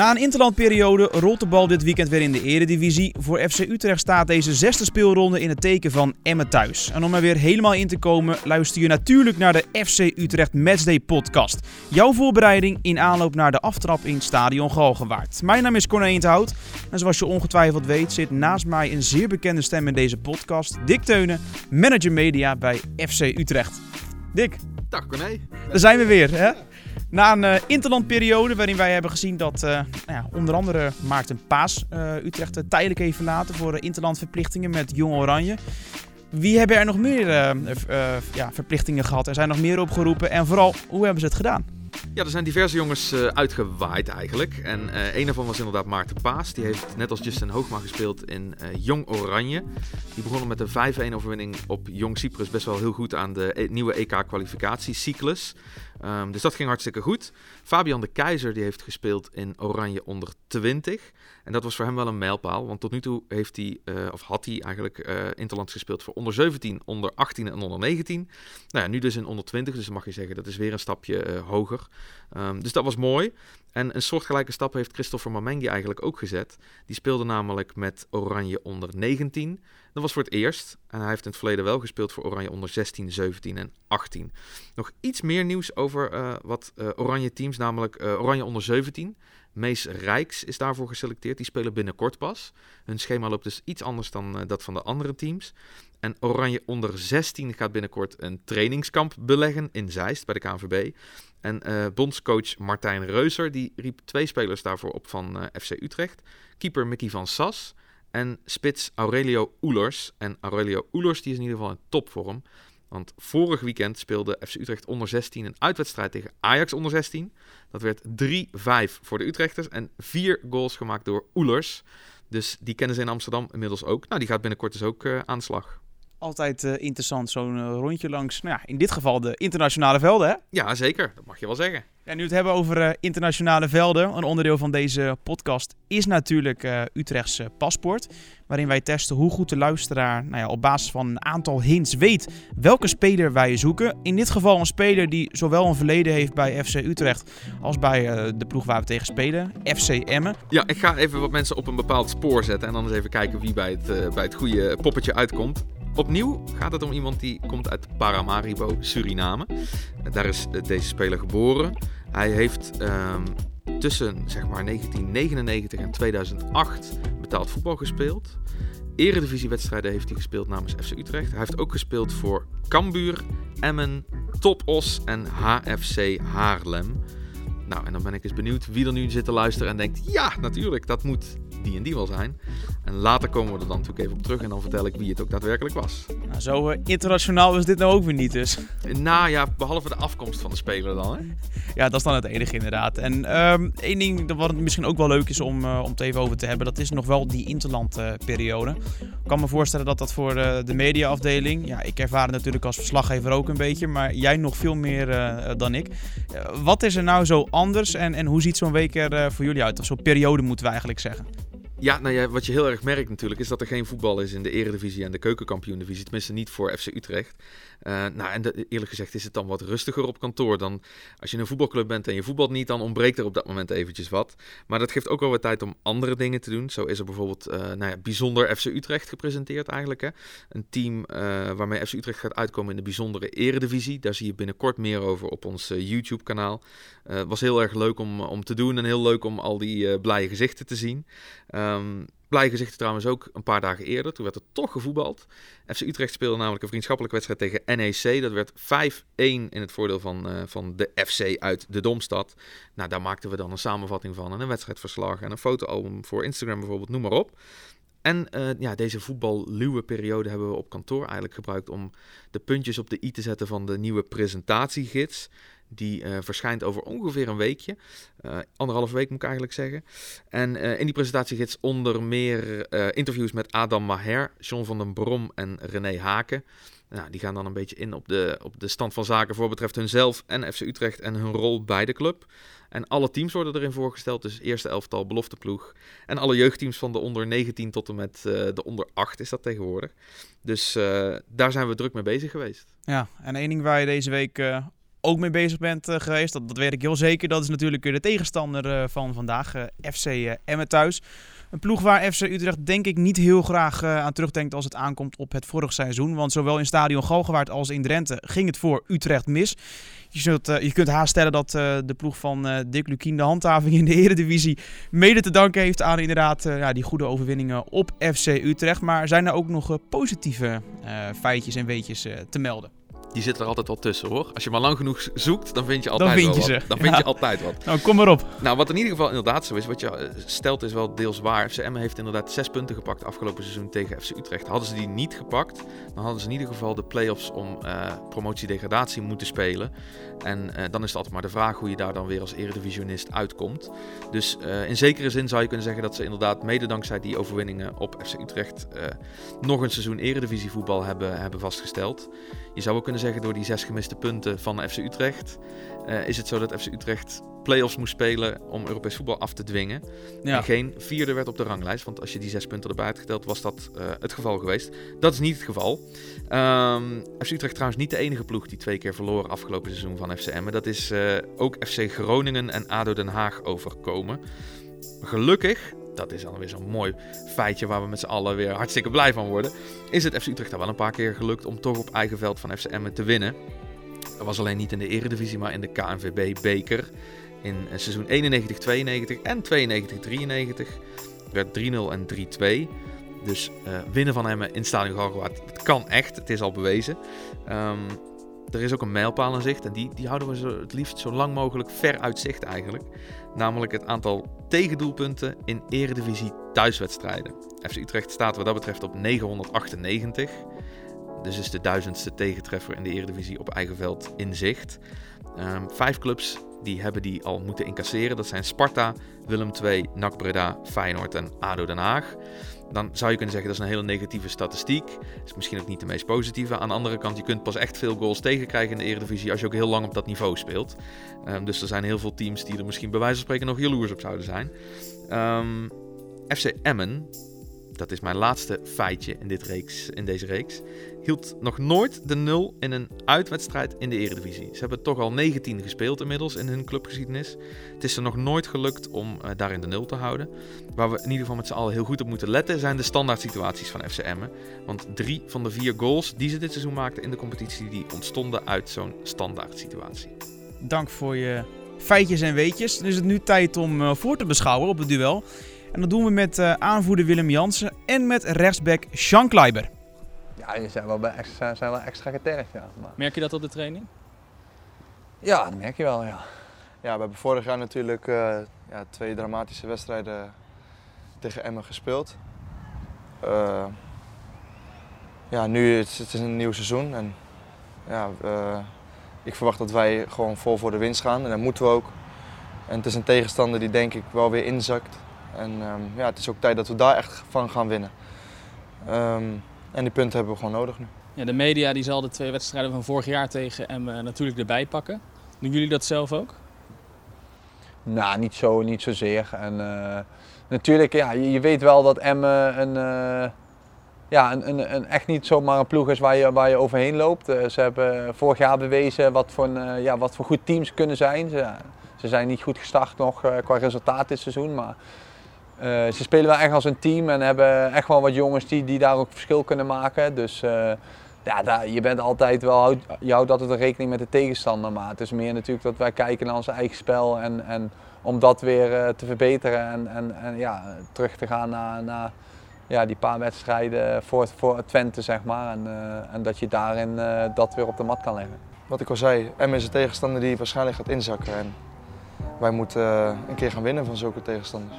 Na een interlandperiode rolt de bal dit weekend weer in de eredivisie. Voor FC Utrecht staat deze zesde speelronde in het teken van Emmen thuis. En om er weer helemaal in te komen luister je natuurlijk naar de FC Utrecht Matchday podcast. Jouw voorbereiding in aanloop naar de aftrap in Stadion Galgenwaard. Mijn naam is Corné Eenthout en zoals je ongetwijfeld weet zit naast mij een zeer bekende stem in deze podcast. Dick Teunen, manager media bij FC Utrecht. Dick. Dag Corné. Daar zijn we weer hè? Na een uh, interlandperiode waarin wij hebben gezien dat uh, nou ja, onder andere Maarten Paas uh, Utrecht tijdelijk heeft verlaten voor interlandverplichtingen met Jong Oranje. Wie hebben er nog meer ja, verplichtingen gehad? Er zijn nog meer opgeroepen en vooral, hoe hebben ze het gedaan? Ja, er zijn diverse jongens uitgewaaid eigenlijk. En uh, een daarvan was inderdaad Maarten Paas. Die heeft net als Justin Hoogma gespeeld in Jong Oranje. Die begonnen met een 5-1 overwinning op Jong Cyprus. Best wel heel goed aan de nieuwe EK-kwalificatiecyclus. Um, dus dat ging hartstikke goed. Fabian de Keizer die heeft gespeeld in Oranje onder 20. En dat was voor hem wel een mijlpaal. Want tot nu toe heeft hij, uh, of had hij eigenlijk uh, Interlands gespeeld voor onder 17, onder 18 en onder 19. Nou ja, nu dus in onder 20. Dus dan mag je zeggen dat is weer een stapje uh, hoger. Um, dus dat was mooi. En een soortgelijke stap heeft Christopher Mamengi eigenlijk ook gezet. Die speelde namelijk met Oranje onder 19. Dat was voor het eerst. En hij heeft in het verleden wel gespeeld voor Oranje onder 16, 17 en 18. Nog iets meer nieuws over uh, wat uh, Oranje teams, namelijk uh, Oranje onder 17. Mees Rijks is daarvoor geselecteerd. Die spelen binnenkort pas. Hun schema loopt dus iets anders dan uh, dat van de andere teams. En Oranje onder 16 gaat binnenkort een trainingskamp beleggen in Zeist bij de KNVB. En uh, bondscoach Martijn Reuser die riep twee spelers daarvoor op van uh, FC Utrecht. Keeper Mickey van Sas en spits Aurelio Oelers. En Aurelio Oelers die is in ieder geval in topvorm. Want vorig weekend speelde FC Utrecht onder 16 een uitwedstrijd tegen Ajax onder 16. Dat werd 3-5 voor de Utrechters en vier goals gemaakt door Oelers. Dus die kennen ze in Amsterdam inmiddels ook. Nou, die gaat binnenkort dus ook uh, aan de slag. Altijd uh, interessant, zo'n uh, rondje langs, nou ja, in dit geval de internationale velden, hè? Ja, zeker. Dat mag je wel zeggen. Ja, nu het hebben over uh, internationale velden, een onderdeel van deze podcast is natuurlijk uh, Utrechts paspoort. Waarin wij testen hoe goed de luisteraar nou ja, op basis van een aantal hints weet welke speler wij zoeken. In dit geval een speler die zowel een verleden heeft bij FC Utrecht als bij de ploeg waar we tegen spelen, FC Emmen. Ja, ik ga even wat mensen op een bepaald spoor zetten en dan eens even kijken wie bij het, bij het goede poppetje uitkomt. Opnieuw gaat het om iemand die komt uit Paramaribo, Suriname. Daar is deze speler geboren. Hij heeft um, tussen zeg maar 1999 en 2008 betaald voetbal gespeeld. Eredivisiewedstrijden heeft hij gespeeld namens FC Utrecht. Hij heeft ook gespeeld voor Cambuur, Emmen, Topos en HFC Haarlem. Nou, en dan ben ik eens benieuwd wie er nu zit te luisteren en denkt: ja, natuurlijk, dat moet die en die wel zijn. En later komen we er dan natuurlijk even op terug en dan vertel ik wie het ook daadwerkelijk was. Nou, zo uh, internationaal is dit nou ook weer niet dus. Nou ja, behalve de afkomst van de speler dan hè? Ja, dat is dan het enige inderdaad. En um, één ding wat misschien ook wel leuk is om, uh, om het even over te hebben, dat is nog wel die interlandperiode. Uh, ik kan me voorstellen dat dat voor de mediaafdeling, ja ik ervaar het natuurlijk als verslaggever ook een beetje, maar jij nog veel meer dan ik. wat is er nou zo anders en, en hoe ziet zo'n week er voor jullie uit? Of zo'n periode moeten we eigenlijk zeggen? Ja, nou ja, wat je heel erg merkt natuurlijk is dat er geen voetbal is in de Eredivisie en de Keukenkampioen-divisie. Tenminste niet voor FC Utrecht. Uh, nou, en eerlijk gezegd is het dan wat rustiger op kantoor. Dan als je een voetbalclub bent en je voetbalt niet, dan ontbreekt er op dat moment eventjes wat. Maar dat geeft ook wel wat tijd om andere dingen te doen. Zo is er bijvoorbeeld uh, nou ja, bijzonder FC Utrecht gepresenteerd eigenlijk. Hè. Een team uh, waarmee FC Utrecht gaat uitkomen in de bijzondere Eredivisie. Daar zie je binnenkort meer over op ons YouTube-kanaal. Het was heel erg leuk om, om te doen en heel leuk om al die blije gezichten te zien. Um, Blij gezicht trouwens ook een paar dagen eerder. Toen werd er toch gevoetbald. FC Utrecht speelde namelijk een vriendschappelijke wedstrijd tegen NEC. Dat werd 5-1 in het voordeel van, uh, van de FC uit de Domstad. Nou, daar maakten we dan een samenvatting van. En een wedstrijdverslag en een fotoalbum voor Instagram bijvoorbeeld, noem maar op. En uh, ja, deze voetballuwe periode hebben we op kantoor eigenlijk gebruikt om de puntjes op de i te zetten van de nieuwe presentatiegids. Die uh, verschijnt over ongeveer een weekje. Uh, anderhalve week moet ik eigenlijk zeggen. En in die presentatiegids onder meer interviews met Adam Maher, John van den Brom en René Haken. Nou, die gaan dan een beetje in op de, op de stand van zaken voor betreft hunzelf en FC Utrecht en hun rol bij de club. En alle teams worden erin voorgesteld, dus eerste elftal, belofteploeg. En alle jeugdteams van de onder 19 tot en met de onder 8 is dat tegenwoordig. Dus daar zijn we druk mee bezig geweest. Ja, en één ding waar je deze week ook mee bezig bent geweest. Dat, dat weet ik heel zeker. Dat is natuurlijk de tegenstander van vandaag, FC Emmen thuis. Een ploeg waar FC Utrecht denk ik niet heel graag aan terugdenkt als het aankomt op het vorige seizoen. Want zowel in Stadion Galgenwaard als in Drenthe ging het voor Utrecht mis. Je, zult, je kunt haast stellen dat de ploeg van Dick Lukien de handhaving in de eredivisie mede te danken heeft aan inderdaad ja, die goede overwinningen op FC Utrecht. Maar zijn er ook nog positieve feitjes en weetjes te melden? Die zitten er altijd wel tussen hoor. Als je maar lang genoeg zoekt, dan vind je altijd dan vind je Ze. Dan vind je altijd wat. Nou, kom maar op. Nou, wat in ieder geval inderdaad zo is, wat je eh, stelt is wel deels waar. FCM heeft inderdaad zes punten gepakt afgelopen seizoen tegen FC Utrecht. Hadden ze die niet gepakt, dan hadden ze in ieder geval de play-offs om uh, promotie-degradatie moeten spelen. En uh, dan is het altijd maar de vraag hoe je daar dan weer als eredivisionist uitkomt. Dus uh, in zekere zin zou je kunnen zeggen dat ze inderdaad mede dankzij die overwinningen op FC Utrecht nog een seizoen eredivisievoetbal hebben, hebben vastgesteld. Je zou ook kunnen zeggen door die zes gemiste punten van FC Utrecht uh, is het zo dat FC Utrecht play-offs moest spelen om Europees voetbal af te dwingen. Ja. En geen vierde werd op de ranglijst, want als je die zes punten erbij had geteld was dat uh, het geval geweest. Dat is niet het geval. Um, FC Utrecht trouwens niet de enige ploeg die twee keer verloren afgelopen seizoen van FCM. Dat is uh, ook FC Groningen en ADO Den Haag overkomen. Gelukkig dat is dan weer zo'n mooi feitje waar we met z'n allen weer hartstikke blij van worden. Is het FC Utrecht daar wel een paar keer gelukt om toch op eigen veld van FC Emmen te winnen. Dat was alleen niet in de Eredivisie, maar in de KNVB-beker. In eh, seizoen 91-92 en 92-93 werd 3-0 en 3-2. Dus uh, winnen van Emmen in Stadion Galgenwaard, het kan echt. Het is al bewezen. Um, er is ook een mijlpaal in zicht en die, die houden we zo, het liefst zo lang mogelijk ver uit zicht eigenlijk. Namelijk het aantal tegendoelpunten in eredivisie thuiswedstrijden. FC Utrecht staat wat dat betreft op 998. Dus is de duizendste tegentreffer in de eredivisie op eigen veld in zicht. Um, vijf clubs die hebben die al moeten incasseren. Dat zijn Sparta, Willem II, NAC Breda, Feyenoord en ADO Den Haag dan zou je kunnen zeggen dat is een hele negatieve statistiek. Is misschien ook niet de meest positieve. Aan de andere kant, je kunt pas echt veel goals tegenkrijgen in de Eredivisie als je ook heel lang op dat niveau speelt. Um, dus er zijn heel veel teams die er misschien bij wijze van spreken nog jaloers op zouden zijn. Ehm, FC Emmen dat is mijn laatste feitje in, dit reeks, in deze reeks, hield nog nooit de nul in een uitwedstrijd in de Eredivisie. Ze hebben toch al 19 gespeeld inmiddels in hun clubgeschiedenis. Het is er nog nooit gelukt om uh, daarin de nul te houden. Waar we in ieder geval met z'n allen heel goed op moeten letten zijn de standaard situaties van FC Emmen. Want drie van de vier goals die ze dit seizoen maakten in de competitie, die ontstonden uit zo'n standaard situatie. Dank voor je feitjes en weetjes. Dan is het nu tijd om uh, voor te beschouwen op het duel. En dat doen we met uh, aanvoerder Willem Jansen en met rechtsback Sean Kleiber. Ja, die zijn wel, bij extra, zijn wel extra getergd, ja. Maar... Merk je dat op de training? Ja, dat merk je wel, ja. Ja, we hebben vorig jaar natuurlijk uh, ja, twee dramatische wedstrijden tegen Emmen gespeeld. Uh, ja, nu is het is een nieuw seizoen en ja, ik verwacht dat wij gewoon vol voor de winst gaan en dat moeten we ook. En het is een tegenstander die denk ik wel weer inzakt. En um, ja, het is ook tijd dat we daar echt van gaan winnen. Um, en die punten hebben we gewoon nodig nu. Ja, de media die zal de twee wedstrijden van vorig jaar tegen Emmen natuurlijk erbij pakken. Doen jullie dat zelf ook? Nou, niet, zo, niet zozeer. En, uh, natuurlijk, ja, je, je, weet wel dat Emmen een, uh, ja, een, een, een, echt niet zomaar een ploeg is waar je, waar je overheen loopt. Uh, ze hebben vorig jaar bewezen wat voor, een, ja, wat voor goed teams kunnen zijn. Ze, ze zijn niet goed gestart nog qua resultaat dit seizoen, maar uh, ze spelen wel echt als een team en hebben echt wel wat jongens die, die daar ook verschil kunnen maken. Dus uh, ja, daar, je bent altijd wel, je houdt altijd rekening met de tegenstander. Maar het is meer natuurlijk dat wij kijken naar ons eigen spel en, en om dat weer uh, te verbeteren en, en, en ja, terug te gaan naar, naar ja, die paar wedstrijden voor, voor Twente, zeg maar. En, en dat je daarin dat weer op de mat kan leggen. Wat ik al zei, M is een tegenstander die waarschijnlijk gaat inzakken. En wij moeten een keer gaan winnen van zulke tegenstanders.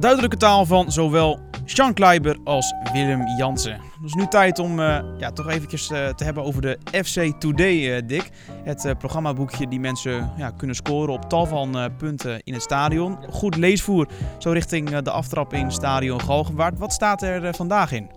Duidelijke taal van zowel Sean Kleiber als Willem Jansen. Het is nu tijd om uh, ja, toch eventjes uh, te hebben over de FC Today, uh, Dick. Het programmaboekje die mensen ja, kunnen scoren op tal van punten in het stadion. Goed leesvoer, zo richting de aftrap in stadion Galgenwaard. Wat staat er vandaag in?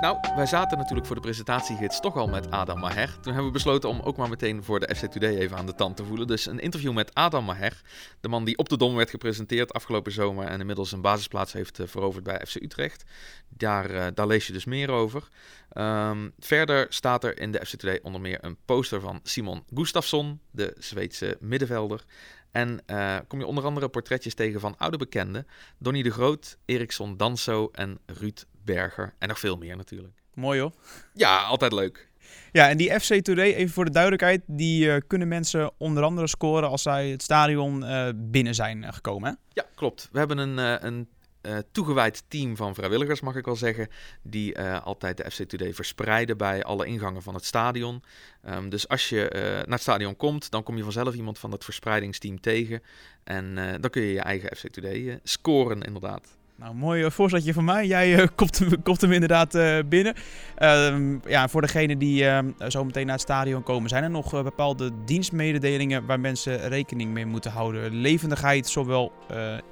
Nou, wij zaten natuurlijk voor de presentatiegids toch al met Adam Maher. Toen hebben we besloten om ook maar meteen voor de FC Today even aan de tand te voelen. Dus een interview met Adam Maher, de man die op de Dom werd gepresenteerd afgelopen zomer en inmiddels een basisplaats heeft veroverd bij FC Utrecht. Daar, uh, daar lees je dus meer over. Ehm, verder staat er in de FC Today onder meer een poster van Simon Gustafsson, de Zweedse middenvelder. En uh, kom je onder andere portretjes tegen van oude bekenden. Donny de Groot, Eriksson Danso en Ruud Berger. En nog veel meer natuurlijk. Mooi hoor. Ja, altijd leuk. Ja, en die FC Today, even voor de duidelijkheid, die uh, kunnen mensen onder andere scoren als zij het stadion uh, binnen zijn gekomen. Hè? Ja, klopt. We hebben een, een toegewijd team van vrijwilligers, mag ik wel zeggen, die altijd de FC Today verspreiden bij alle ingangen van het stadion. Um, dus als je naar het stadion komt, dan kom je vanzelf iemand van het verspreidingsteam tegen. En dan kun je je eigen FC Today scoren, inderdaad. Nou, mooi uh, voorzetje van mij. Jij uh, kopt, hem, inderdaad uh, binnen. Uh, ja, voor degenen die zo meteen naar het stadion komen, zijn er nog bepaalde dienstmededelingen waar mensen rekening mee moeten houden? Levendigheid, zowel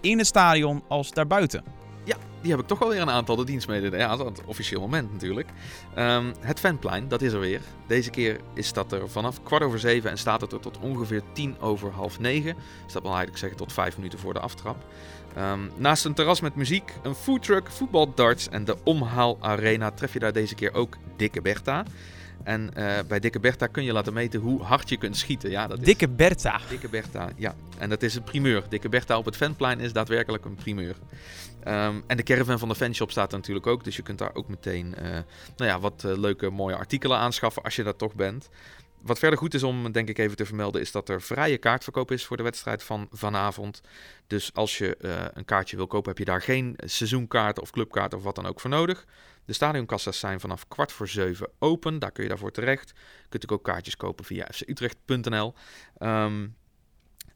in het stadion als daarbuiten. Ja, die heb ik toch wel weer een aantal, de dienstmededelingen. Ja, dat officieel moment natuurlijk. Um, het fanplein, dat is er weer. Deze keer is dat er vanaf kwart over zeven en staat het er tot ongeveer tien over half negen. Dus dat wil eigenlijk zeggen tot vijf minuten voor de aftrap. Um, naast een terras met muziek, een foodtruck, voetbaldarts en de Omhaal Arena tref je daar deze keer ook Dikke Bertha. En uh, bij Dikke Bertha kun je laten meten hoe hard je kunt schieten. Ja, dat is Dikke Bertha. Dikke Bertha, ja. En dat is een primeur. Dikke Bertha op het fanplein is daadwerkelijk een primeur. Um, en de caravan van de fanshop staat er natuurlijk ook. Dus je kunt daar ook meteen uh, nou ja, wat uh, leuke mooie artikelen aanschaffen als je dat toch bent. Wat verder goed is om, denk ik, even te vermelden, is dat er vrije kaartverkoop is voor de wedstrijd van vanavond. Dus als je uh, een kaartje wil kopen, heb je daar geen seizoenkaart of clubkaart of wat dan ook voor nodig. De stadionkassa's zijn vanaf kwart voor zeven open. Daar kun je daarvoor terecht. Je kunt ook kaartjes kopen via fcutrecht.nl. Um,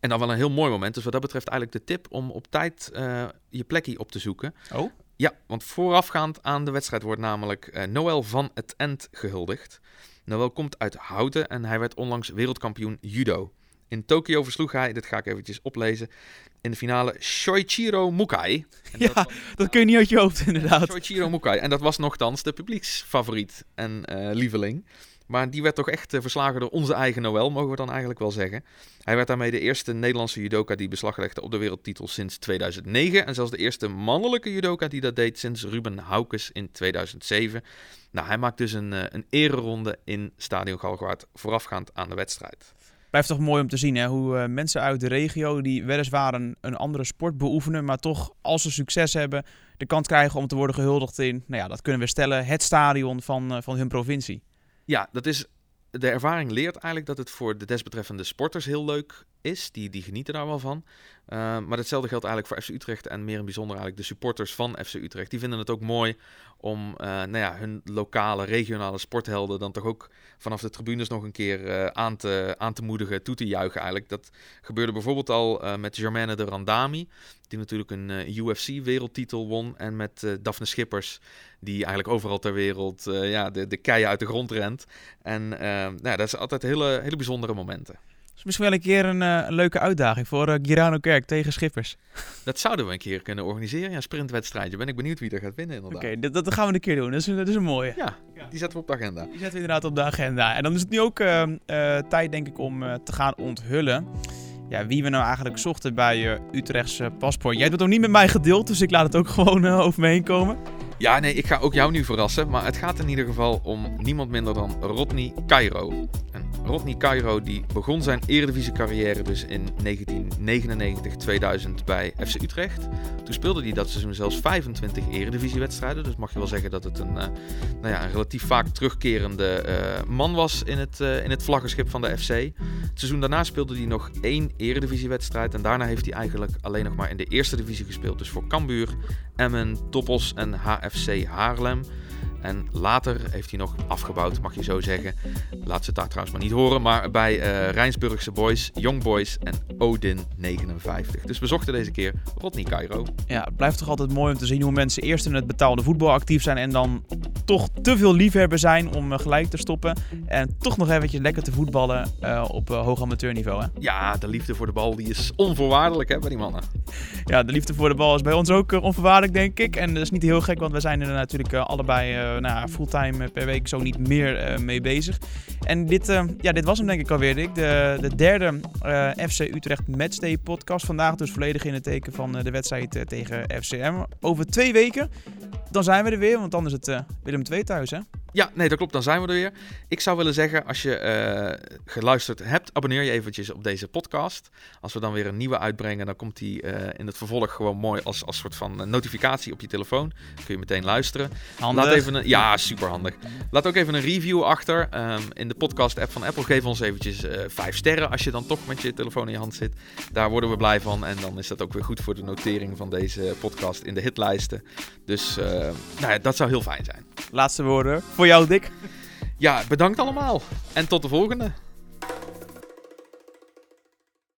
en dan wel een heel mooi moment. Dus wat dat betreft eigenlijk de tip om op tijd uh, je plekje op te zoeken. Oh? Ja, want voorafgaand aan de wedstrijd wordt namelijk uh, Noël van het End gehuldigd. Noël komt uit Houten en hij werd onlangs wereldkampioen judo. In Tokio versloeg hij, dit ga ik eventjes oplezen, in de finale Shoichiro Mukai. En ja, dat, dat, kun je niet uit je hoofd inderdaad. Shoichiro Mukai. En dat was nogthans de publieksfavoriet en uh, lieveling. Maar die werd toch echt uh, verslagen door onze eigen Noël, mogen we dan eigenlijk wel zeggen. Hij werd daarmee de eerste Nederlandse judoka die beslag legde op de wereldtitel sinds 2009. En zelfs de eerste mannelijke judoka die dat deed sinds Ruben Haukes in 2007. Nou, hij maakt dus een, uh, een ereronde in Stadion Galgenwaard voorafgaand aan de wedstrijd. Blijft toch mooi om te zien hè? hoe uh, mensen uit de regio die weliswaar een, een andere sport beoefenen, maar toch als ze succes hebben, de kans krijgen om te worden gehuldigd in, nou ja, dat kunnen we stellen, het stadion van, uh, van hun provincie. Ja, dat is, de ervaring leert eigenlijk dat het voor de desbetreffende sporters heel leuk is. Die, die genieten daar wel van. Uh, maar hetzelfde geldt eigenlijk voor FC Utrecht en meer in bijzonder eigenlijk de supporters van FC Utrecht. Die vinden het ook mooi om uh, nou ja, hun lokale, regionale sporthelden dan toch ook vanaf de tribunes nog een keer uh, aan, te, aan te moedigen, toe te juichen eigenlijk. Dat gebeurde bijvoorbeeld al met Germaine de Randami, die natuurlijk een UFC-wereldtitel won. En met Daphne Schippers, die eigenlijk overal ter wereld ja, de, de keien uit de grond rent. En nou ja, dat is altijd hele, hele bijzondere momenten. Dus misschien wel een keer een, uh, een leuke uitdaging voor uh, Girano Kerk tegen Schippers. Dat zouden we een keer kunnen organiseren, ja, een sprintwedstrijdje. Ben ik benieuwd wie er gaat winnen inderdaad. Oké, okay, dat, dat, gaan we een keer doen. Dat is, dat is een mooie. Ja, die zetten we op de agenda. Die zetten we inderdaad op de agenda. En dan is het nu ook uh, tijd, denk ik, om te gaan onthullen. Ja, wie we nou eigenlijk zochten bij Utrechtse paspoort. Jij hebt het ook niet met mij gedeeld, dus ik laat het ook gewoon over me heen komen. Ja, nee, ik ga ook jou nu verrassen. Maar het gaat in ieder geval om niemand minder dan Rodney Cairo. Rodney Cairo die begon zijn eredivisie carrière dus in 1999-2000 bij FC Utrecht. Toen speelde hij dat seizoen zelfs 25 eredivisiewedstrijden. Dus mag je wel zeggen dat het een, uh, nou ja, een relatief vaak terugkerende uh, man was in het, uh, in het vlaggenschip van de FC. Het seizoen daarna speelde hij nog één eredivisiewedstrijd. En daarna heeft hij eigenlijk alleen nog maar in de eerste divisie gespeeld. Dus voor Cambuur, Emmen, Toppos en HFC Haarlem. En later heeft hij nog afgebouwd, mag je zo zeggen. Laat ze het daar trouwens maar niet horen. Maar bij uh, Rijnsburgse Boys, Young Boys en Odin 59. Dus we zochten deze keer Rodney Cairo. Ja, het blijft toch altijd mooi om te zien hoe mensen eerst in het betaalde voetbal actief zijn. En dan toch te veel liefhebber zijn om uh, gelijk te stoppen. En toch nog eventjes lekker te voetballen uh, op hoog amateurniveau. Hè? Ja, de liefde voor de bal die is onvoorwaardelijk hè, bij die mannen. Ja, de liefde voor de bal is bij ons ook onvoorwaardelijk, denk ik. En dat is niet heel gek, want we zijn er natuurlijk allebei nou, fulltime per week zo niet meer uh, mee bezig. En dit, ja, dit was hem denk ik alweer, Dick. De, de derde FC Utrecht Matchday podcast. Vandaag dus volledig in het teken van de wedstrijd tegen FCM. Over twee weken, dan zijn we er weer, want dan is het Willem II thuis, hè? Ja, nee, dat klopt. Dan zijn we er weer. Ik zou willen zeggen, als je eh, geluisterd hebt, abonneer je eventjes op deze podcast. Als we dan weer een nieuwe uitbrengen, dan komt die eh, in het vervolg gewoon mooi als, als soort van notificatie op je telefoon. kun je meteen luisteren. Handig. Laat even een, ja, super handig. Laat ook even een review achter. Ehm, in de podcast-app van Apple geef ons eventjes uh, vijf sterren als je dan toch met je telefoon in je hand zit. Daar worden we blij van. En dan is dat ook weer goed voor de notering van deze podcast in de hitlijsten. Dus nou ja, dat zou heel fijn zijn. Laatste woorden voor jou, Dick. Ja, bedankt allemaal. En tot de volgende.